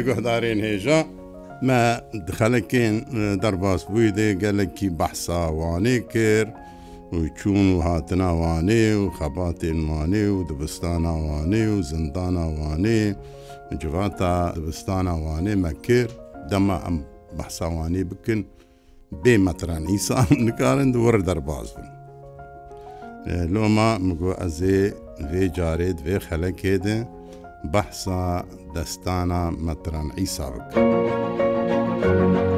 بێگوهدارێن هێژە مە خەلکێن دەرباز بووی دێ گەلکی بەحساوانێ کرد و چوون و هاتناوانێ و خەباتێنوانێ و دبستاناوانێ و زنداناوانێ جواتە دبستاناوانێ مەکرد دەمە ئەم بەحساوانێ بکن بێ مەتران ئیسان نکارن وەرە دەرباز بن لۆما مگو ئەزێ vê carê divê xelekê de بەحسا دەستانە مەترەن عیسا بکە.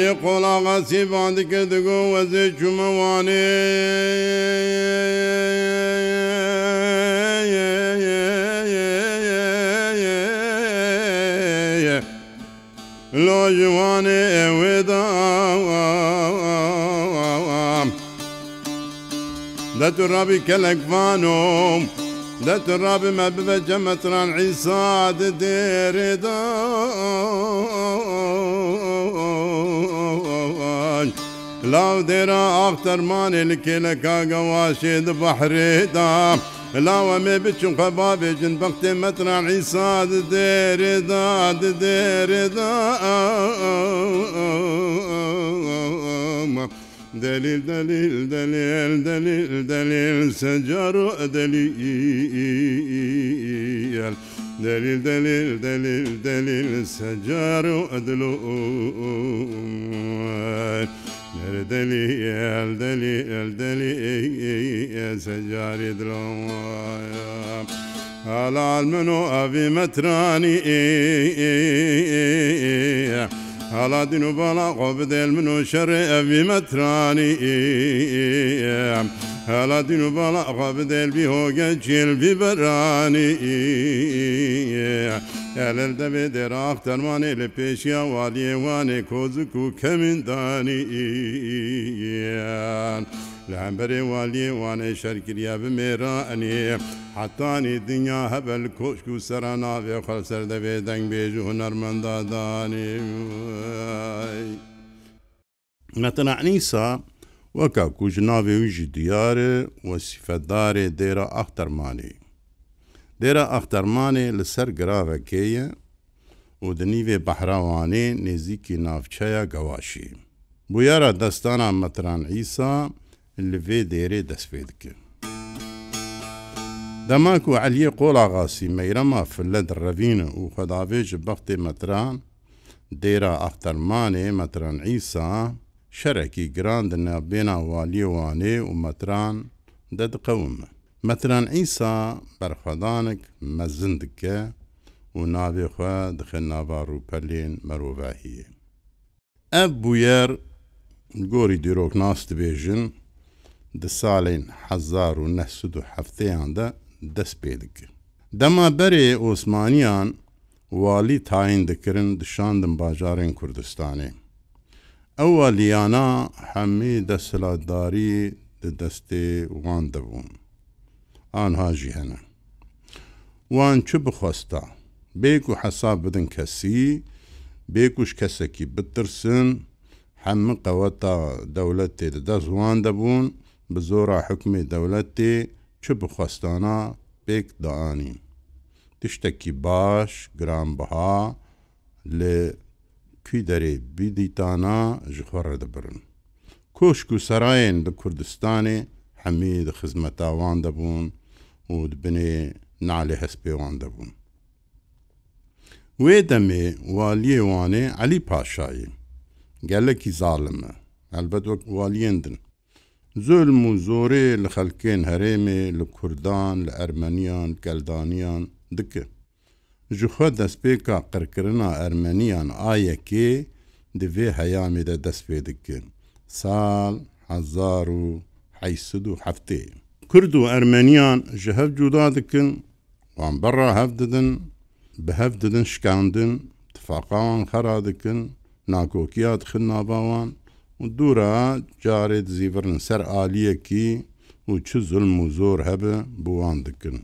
Li qolaasi bandike digo weze cumewane Lo ciwane ewe da ده ترابي كلكفانوم ده ترابي ما بفجة متران عيسى ديري دام لاو دێرە ئافتەرمانێ لکێ لە کاگەواشێ بەحرێدا لاوە مێ بچون قەبا بێژن بەختێ مەترا عیساد دێرێدا دێرێدا دليل دليل دليل دليل دليل سجار دليل دليل دليل دليل دليل سجار أدلو Deli el deli el deli ey secari dromaya Halal menu avi metrani ey ey ey ey حالا دین و بالا قوب دل منو شر اوی مترانی حالا دین و بالا قوب دل بی هوگه چیل بی برانی Elelde ve deraf derman ile peşya valiyevane kozuku kemindan لە ئەمبەرێ والیێ وانەی شەرگریە بمێرا ئەنێ حتانی دنیا هەبل کۆشک و سەرا ناوێ خەسەر دەبێ دەنگ بێژ و هوەرمەندادانێ مەتەنەعنیسا وەکە کوژ ناوێ ویژی دیارە وەسیفەتدارێ دێرە ئەختەرمانی دێرە ئەختەرمانێ لەسەر گراوەکەیە و دنیوێ بەحراوانێ نێزییکی ناوچەیە گەواشی بویارە دەستانە مەتران ئیسا لەێ دێرێ دەست پێ دکرد. دەماک و عەلیە قۆڵاغاسی مەیرەما فلەت ڕەڤینە و خەداوێژ بەختێ مەتران، دێرا ئەختەرمانێ مەتران ئیسا، شەرەکی گران دنەبێنا والیێوانێ و مەتران دەدقەومە. مەتران ئیسا بەرخەدانك مەزن دکە و ناوێخوا دخە ناوار و پەلێن مەرۆڤاهیە. ئەب بویەر گۆری دیرۆکناس دبێژن di salên hezar û nehsud û hefteyan de dest pê dikir. Dema berê Osmaniyan walî tayin dikirin dişandin bajarên Kurdistanê. Ewa liyana hemî destladarî di destê wan dibûn. Anha jî hene. Wan çi bixwesta, bêk û hesab bidin kesî, bêk ûş kesekî bitirsin, hemî qeweta dewletê di dest wan debûn, bi zora hukmê dewletê çi bixwestana pêk daanîn. Tiştekî baş, giranbiha lê kwîderê bidîtana ji xwe re dibirin. Koşk û serayên di Kurdistanê hemî di xizmeta wan debûn û dibinê nalê hespê wan debûn. Wê demê waliyê wanê Elî paşayê gelekî zalim me elbet wek waliyên din زۆلم و زۆرێ لە خەلکێن هەرێمێ لە کوردان لە ئەرمەنیان کەلدانیان دکە. جوخوا دەستپێکا قڕکردنا ئەرمەنیان ئایەکێ divê heyamê de dest pê dikin. Sal hezar û heysid û heftê. Kurd û Ermeniyan ji hev cuda dikin, wan berra hev didin, bi hev didin şikandin, tifaqawan xera dikin, nakokiya dixin navawan, دوورە جارێت زیڤرن سەر عالیەکی و چ زلم و زۆر هەبە بوان دکن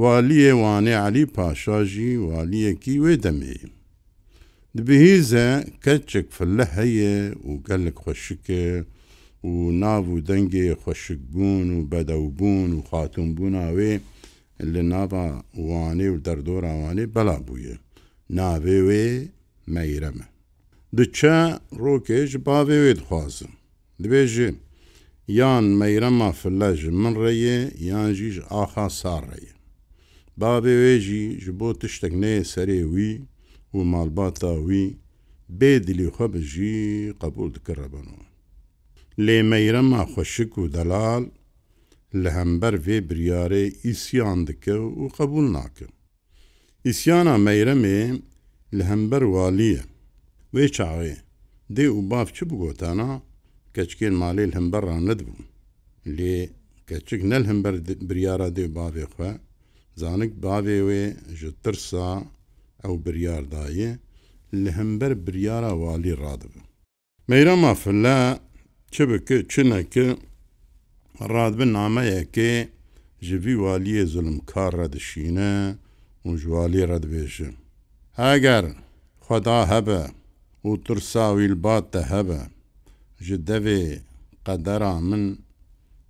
والیە وانێ علی پاشاژی والیەکی وێ دەمێ دبهیزە کەچێک فلە هەیە و گەلک خوۆشکە و ناو و دەنگێ خوۆشک بوون و بەدەوبوون و خاتونبوونا وێ لە ناوە وانێ و دەردۆراوانێ بەلا بووە ناوێ وێ مەیرەمە diçe rokê ji bavê wê dixwazim dibêje yan meyrema file ji min re ye yan jî ji axa sar re ye bavê wê jî ji bo tiştek neyê serê wî û malbata wî bê dilî xwe bi jî qebul dikirebeno lê meyrema xweşik û delal li hember vê biryarê îsyan dike û qebul nake îsyana meyremê li hember waliye وێ چاوێ دێ و باف چ بگۆتانە کەچکێن مالێل هەمبەرڕان نەدبوو لێ کەچک نەل هەمبەر بریاە دێ باێ خوێ زانک باێ وێ ji ترسا ئەو بریاردایە لە هەمبەر بریاە والی ڕادبوو مەیرە مافللا چ بکە چنەکە ڕادبن نامەیەکێ ji vî waliyê zulmkar redişîne û ji walî redibêje. Heger xweda hebe و ترساویل باتە هەبە ji devê qedera min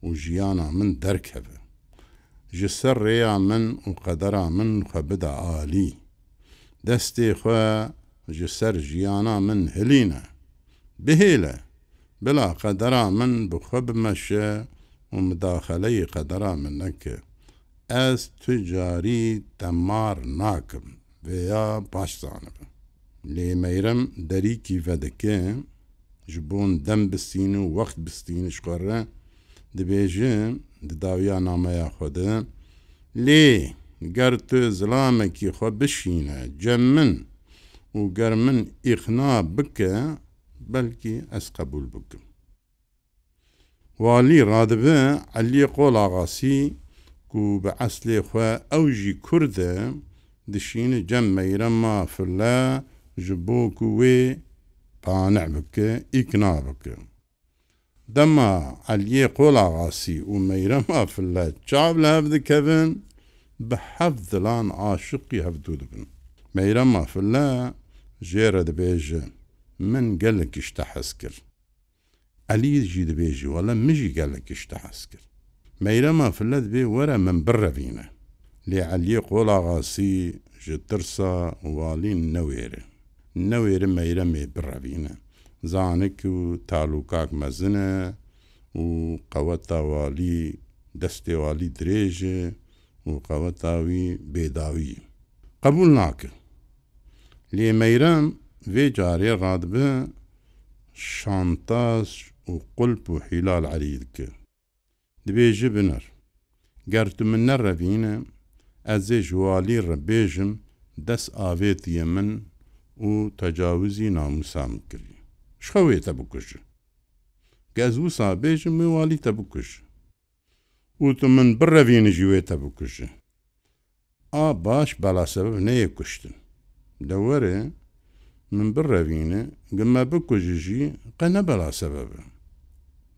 û jiyana min derkeve ji ser rêya min û qedera min xwe bide alî destê xwe ji ser jiyana min hilîne bihêle bila qedera min bi xwe bimeşe û midaxeleyê qedera min neke ez tu carî temar nakim veya paş zanibim لێ مەیرەم دەریکی ڤەدەکە ji بۆن دەم بستین و وەخت بستین شقەرە dibêje di dawiya nameya Xwedê lê ger tu zilamekî xwe bişîne cem min û ger min îxna bike belkî ez qebul bikim. Walî radibe eliyê qol agasî ku bi eslê xwe ew jî Kurd e dişîne cem meyrema firle ji bo ku wê pane bike îkna bike. Dema eliyê qola xasî û meyrema fillet çav li hev dikevin bi hev dilan aşiqî hevdû dibin. Meyrema fille jêre dibêje min gelek işte hez kir. Elî jî dibêjî wele min jî gelek işte hez kir. Meyrema fillet bê were min birrevîne. Lê eliyê qola xasî ji tirsa walîn newêre. نەوێرە مەیرەمێ بڕەوینە زانک و تالوکاک مەزنە و قەوە تاوالی دەستێوالی درێژێ و قەوە تاوی بێداوی قبول ناکرد لێ مەیرەم vê carê radibe şantaj û qulp û hîlal erî dike. Dibê ji binir. Ger tu min nerevîne, ez ê ji walî re bêjim dest avêtiye min و تەجاوزی ناموسام کردی شخەوێتە بکوژ گەز و سابێژم موالی تە بکوژ وتم من بڕەڤێنژیوێتە بکوژ ئا باش بەلاسەبب نەیە کوشتن دەوەرێ من بڕەڤینە گەمە بکوژژی قەنە بەلاسەبەبە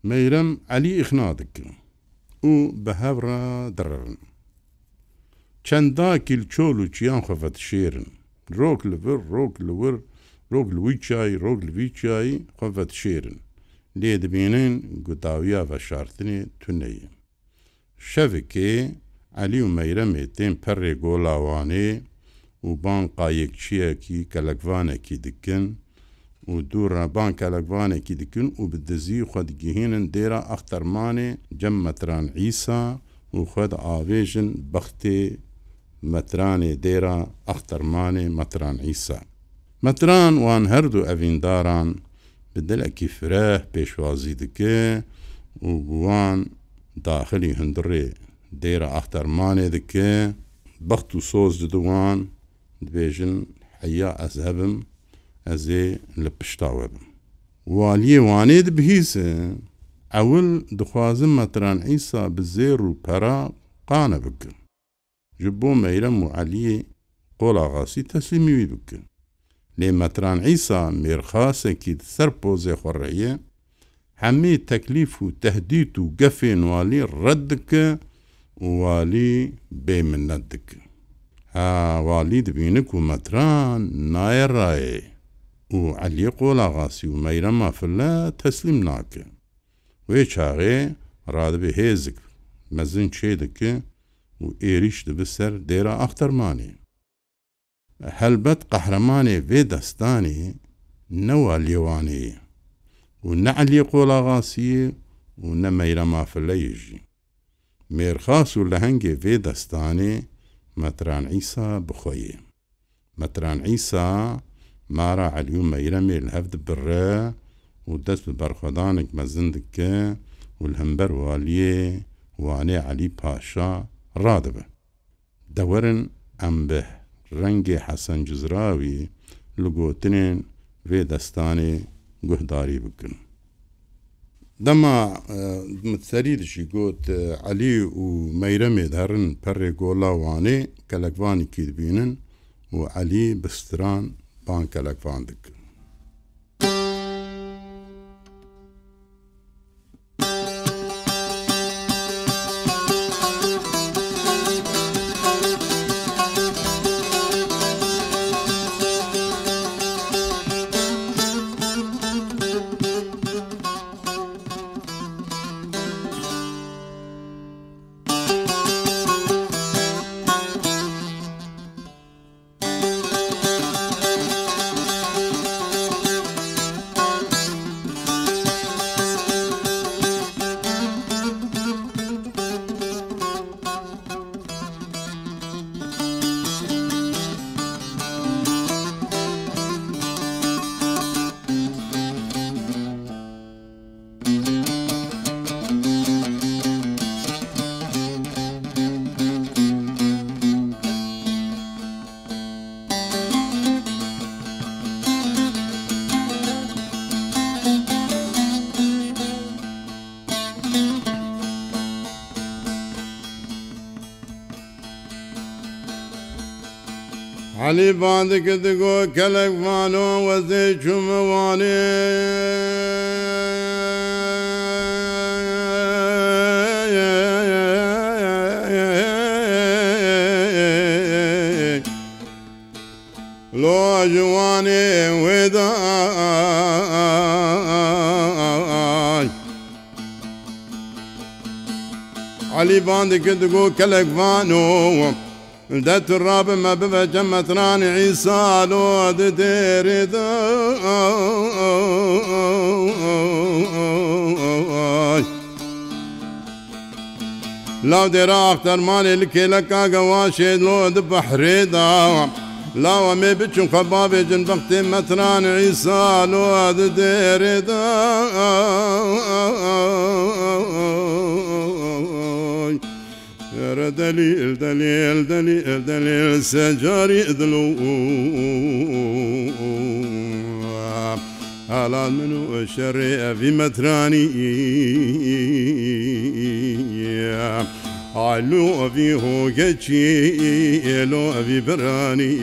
مەیرم علی ئیخنا دکن و بە هەڕ دڕن چەندا کیل چۆل و چیان خەفەت شێرن ڕۆک لەبر ڕۆک لەور ڕۆک لەوی چای ڕۆک لەوی چایی خۆفەت شێرن لێ دەبێنن گوتاویە بە شارتنی تونەیە شەوکێ علی و مەیرەمێ تێن پەرێ گۆڵاوانێ و بانقا یەکچیەکی کەلەکوانێکی دکن و دوو ڕەبان کەلەکوانێکی دکن و بدزی خودگیهێنن دێرە ئەختەرمانێ جەممەتران ئیسا و خود ئاوێژن بەختێ مەترانێ دێرا ئەختەرمانێ مەتران ئیسا مەتران وان هەردوو ئەڤینداران بدلەکی فرە پێشوازی دکێ و گووان داخلی هەندڕێ دێرە ئەختەرمانێ دکێ بەخت و سۆز ددووان دبێژن حەیە ئەز هەبم ئەزێ لە پشتاوە بم والیە وانێ دبهیسە ئەول دخوازم مەتران ئیسا بزێر و پەرا قانە بکرد ji bo meyrem û Eliyê qola xasî teslîmî wî bikin. Lê metran îsa mêrxasekî ser pozê xwereiye, hemê teklîf û tehdît û gefên walî red dike û walî bê minnet dikin. Ha walî dibîne ku metran naye rayê û Eliyê qola xasî û meyrema fille teslîm nake. Wê çaxê radibê hêzik mezin çê dike, و êriş dibi ser dêra axtarmanê. Helbet qehremanê vê destanê newa lêwanê û neelê qolaxasiyê û ne meyrema fileyê jî. Mêrxas û lehengê vê destanê metran îsa bixweyê. Metran îsa mara elû meyremê li hev dibirre û dest bi berxwedanek mezin dike û li hember waliyê wanê elî paşa, ڕادبە دەوەرن ئەم بە ڕەنگی حەسەن جزراوی لە گوتنێن vê destanê guhdarî bikin. Dema mitserî dişî got Elî û meyremê derin perê gola wanê kelekvanî kî dibînin û Elî bi stran ban kelekvan dikin. علی bandikê digo gelek vano wezê çûme wanê Lo ciwanê wê da علی bandikê digo kelek vano wem ده تراب ما ببا جمتران عيسى لو دير داي لو دير اختر مالي لكي لكا قواشي لو دبحري دا لو امي بچن خبابي جن بختي متران عيسى لو دير داي سر دليل دليل دليل دليل سجاري دلو هلا منو الشر في متراني علو في هو جتشي لو في براني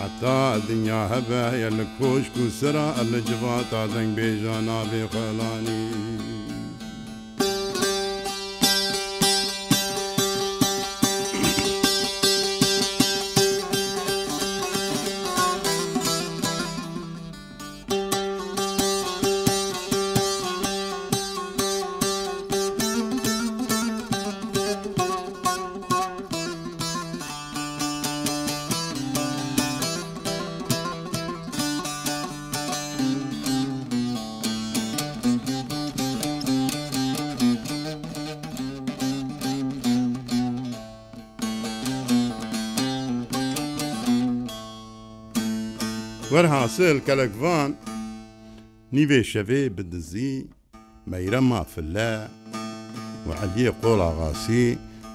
حتى الدنيا هبا يا الكوشك وسرا الجبات دنگ بيجانا بخلاني وەرهاسل کەلەکڤان نیوێ شەوێ بدزی مەیرە مافلە وعلیە قۆڵاغاسی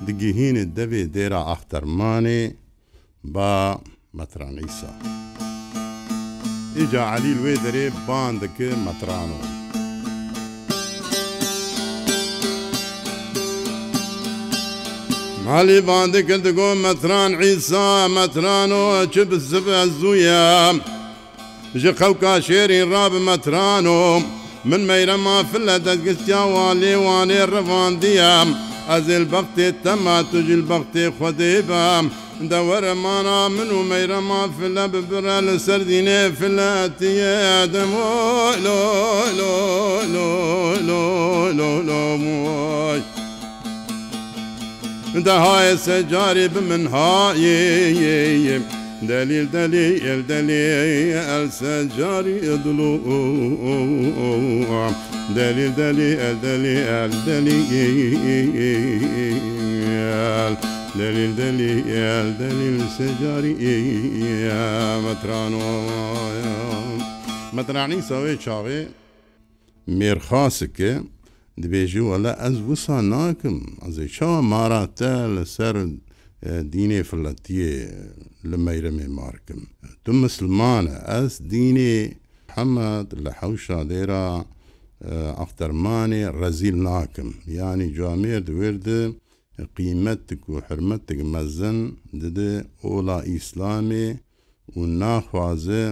دگیهینە دەبێ دێرە ئاختەرمانێ با مەترانیسا. ئیجا علیل وێ دەرێ بان دەکە مەترانەوە. مالی باندکرد گۆ مەتران عیسا مەتران و چ بزب ئەزوویە. ji qewka şêrî rabmetran û min meyre mafil dezgistiya walê wanê rivandiye ez ê bextê tema tu ji bextê xwedê be de were mana min û meyre mafile bibire li ser dînê filetiye demo دهایە سەجارێ بمن هاە دليل دليل دليل السجار يضلوع دليل دليل دليل دليل دليل دليل دليل السجار مترانو مترانی ساوێ چاوێ مێرخاسکە دبێژی وەلا ئەس وسا ناکەم ئەزێ چاوە ماراتە لەسەر دینێ فلەتیە لە مەیرەێ مارکم تو مسلمانە ئەس دینێ حەمەد لە حەوشا دێرا ئەفتەرمانێ ڕەزیل ناکەم ینی جامێر دوێردە قیمەتك و حرمەتك مەزن ددە ئۆلا ئیسلامێ و ناخوازە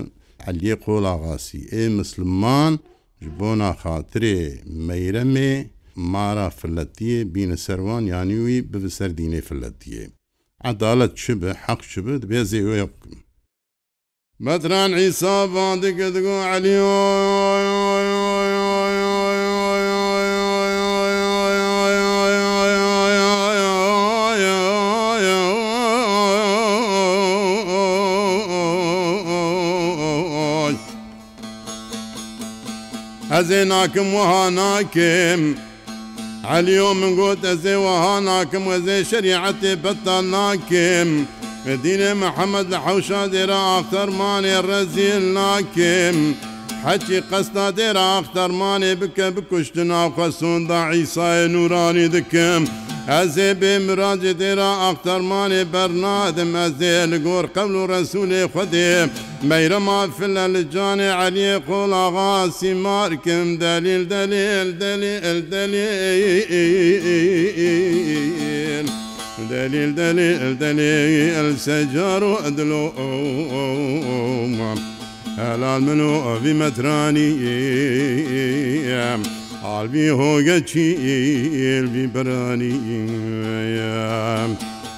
علیە قۆلاغاسی ئێ مسلمان ji بۆ ناخاترێ مەیرەمێ مارا فلەتیە بینە سەروان یانی وی ببسەر دینێ فلەتیە عدالت چ بە حەق چ بێت بێ زێوێ بکەم مەتران ئیسا باندێکە دەگو علی Ez ê nakim wiha nakim علیۆ من گوت ئەزێ وەها ناکەم وەزێ شریعەتێ بەتان ناکەم دینێ محەممەد لە حەوشا دێرا ئاختەرمانێ ڕەزیل ناکەم. حەچی قەستا دێرا ئاختەرمانێ بکە بکوشتن ئاخەسوندا عیسای نورانی دکم. ئەزێ بێ مراجێ دێرا ئاختەرمانێ بەرنادم ئەزێ لە گۆر قەم و ڕسوولێ خودێ مەیرەما فلە لە جانێ عەلیێ قۆڵاغاسی مارکم دەلیل دەلیل دەلیل دەلیل. دليل دليل دليل سجار وأدلو هەلال من و ئەوی مەترانی ئالبی هۆگەچی ئێبی بەرانی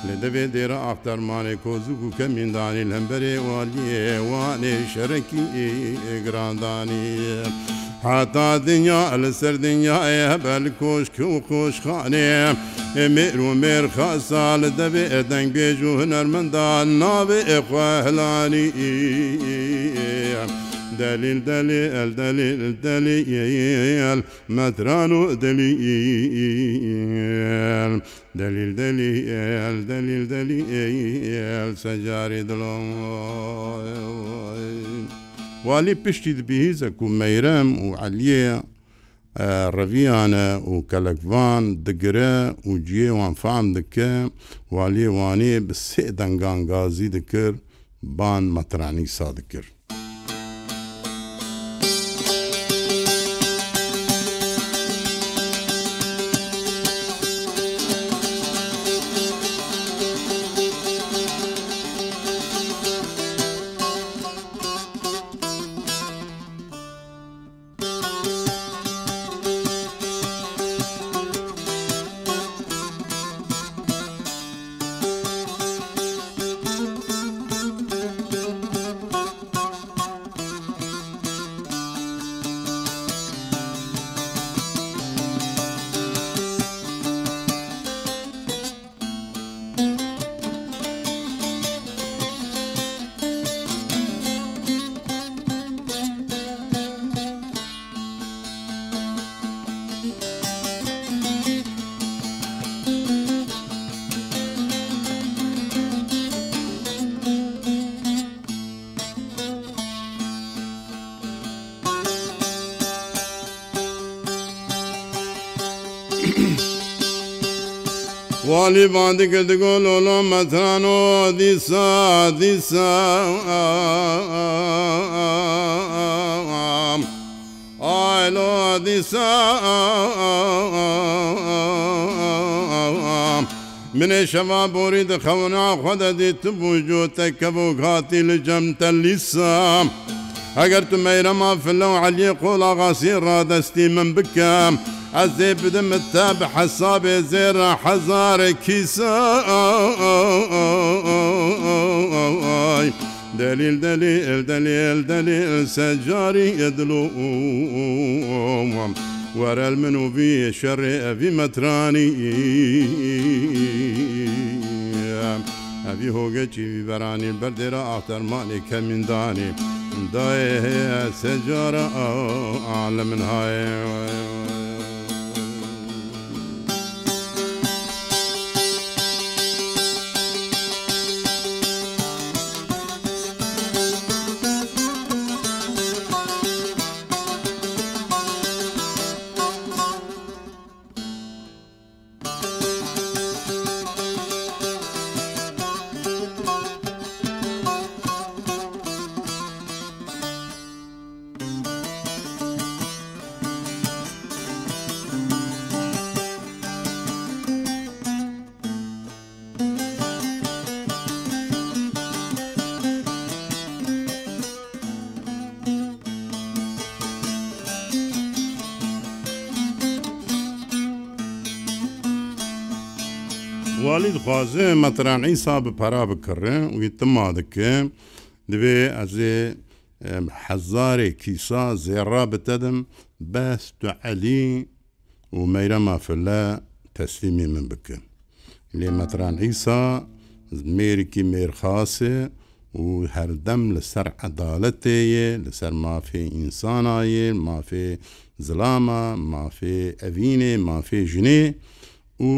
لە دەبێت دێرە ئافتەرمانێ کۆزوک و کەمیندانی لەمبەرێ والیێوانێ شەرەکی ئێگراندانی. حتا دنیا لە سەر دنیاە بەل کۆشک و خۆشخانێ ئێمێر و مێر خاسا لە دەبێ ئەدەنگێژ و هنەرمەندان ناوێ ئێخوا هەلانی دليل دليل دليل دليل مدران دليل دليل دليل دليل دليل سجاري دلوم والی پشتی دبیهیزە و مەیرەم و علیە ڕەڤیانە و کەلەکوان دگرە و جێوان فام دکە والێوانێ بە سێ دەنگانگازی دکرد بان مەترانی سادکرد والی باندی کردگو لولو مترانو دیسا دیسا آیلو دیسا من شما بورید خونا خود دیت بوجو تکبو گاتی لجمت لیسا اگر تو میرما فلو علی قول آغاسی را دستی من بکم Ez ê bidim te bi hesabê zêra hezare kîsa دليل دليل دليل دليل سجاري يدلوم ورا المنو في شر في متراني أبي هوجتي في براني البردرة أختر مالي كمن داني داي سجارة أعلى من هاي ساڵی دخوازێ مەترانەی سا بپەرا بکڕێ وی تما دکە دەبێ ئەزێ حەزارێکی سا زێڕا بتەدم بەس تو عەلی و مەیرە مافلە تەسلیمی من بکە لێ مەترانەی سا مێرکی مێرخاسێ و هەردەم لەسەر عدالەتەیە لەسەر مافێ ئینسانایە مافێ زلامە مافێ ئەڤینێ مافێ ژنێ و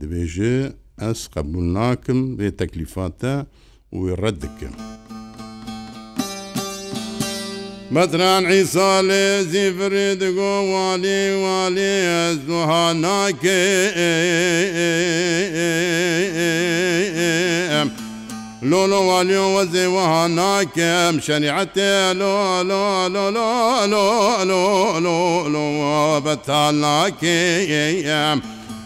دەبێژێ ئەس قبول ناکەم بێ تەکلیفاتە وی ڕەت دکەم. مەتران عیساالێ زیفرێ دگۆ والێ والێ ئەس دوها ناکێ ئەم. لولو واليو وزي وهناك ام شريعتي لو لو لو لو لو لو لو بتالاك ام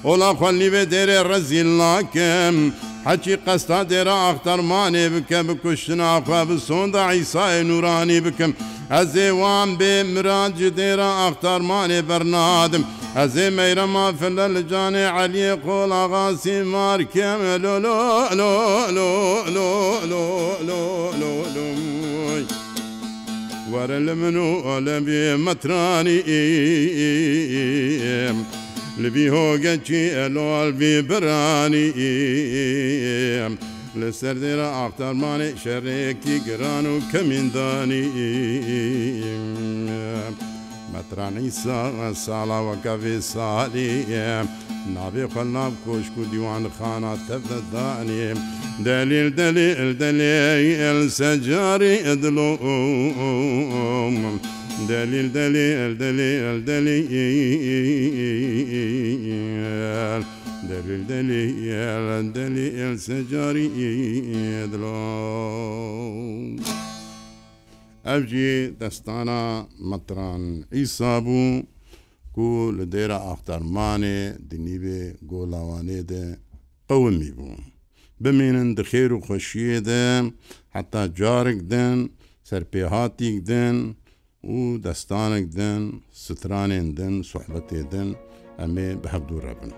وڵا خوەلیێ دێرێ ڕەزیلاکەم حەچی قەستا دێرە ئاختەرمانێ بکە بکوشتناخوا بسۆندا عیسای نورانی بکەم ئەز ێوان بێ مراج دێرە ئاختارمانێ بەرنادم ئەزێ مەیرەما فلە لە جانێ عەلیە قۆڵاغاسی مارکەمە لۆلۆ لۆ لۆ لۆ لۆ لۆ لۆ لۆ وەرە لە من و ئەلەبێ مەترانی ئێم. لبی هۆگەکی ئەلۆڵبی برانی لەسەر دێرە ئاختارمانی شەرێکی گران و کەمیندانی مەترانی ساڵاوەکەێ ساڵی نابێ خەلناب کۆشک و دیوان خانە تەفدەدانێ دەلیل دەلی ئەلدەلێ ئەلسەجاری ئەدلۆ دليل دليل دليل دليل دليل دليل دليل سجاري دلوم ئەفجێ دەستانە مەتران ئیسا بوو کو لە دێرە ئاختەرمانێ دنیبێ گۆڵاوانێدە قەومی بوو. بمێنن دخێر و خۆشیێدە حتا جارێک دن سەرپێهاتیک دن و دەستانێک دن سترانێن دن سوحبەتێ دن ئەمێ بە هەبدوو ڕەبن.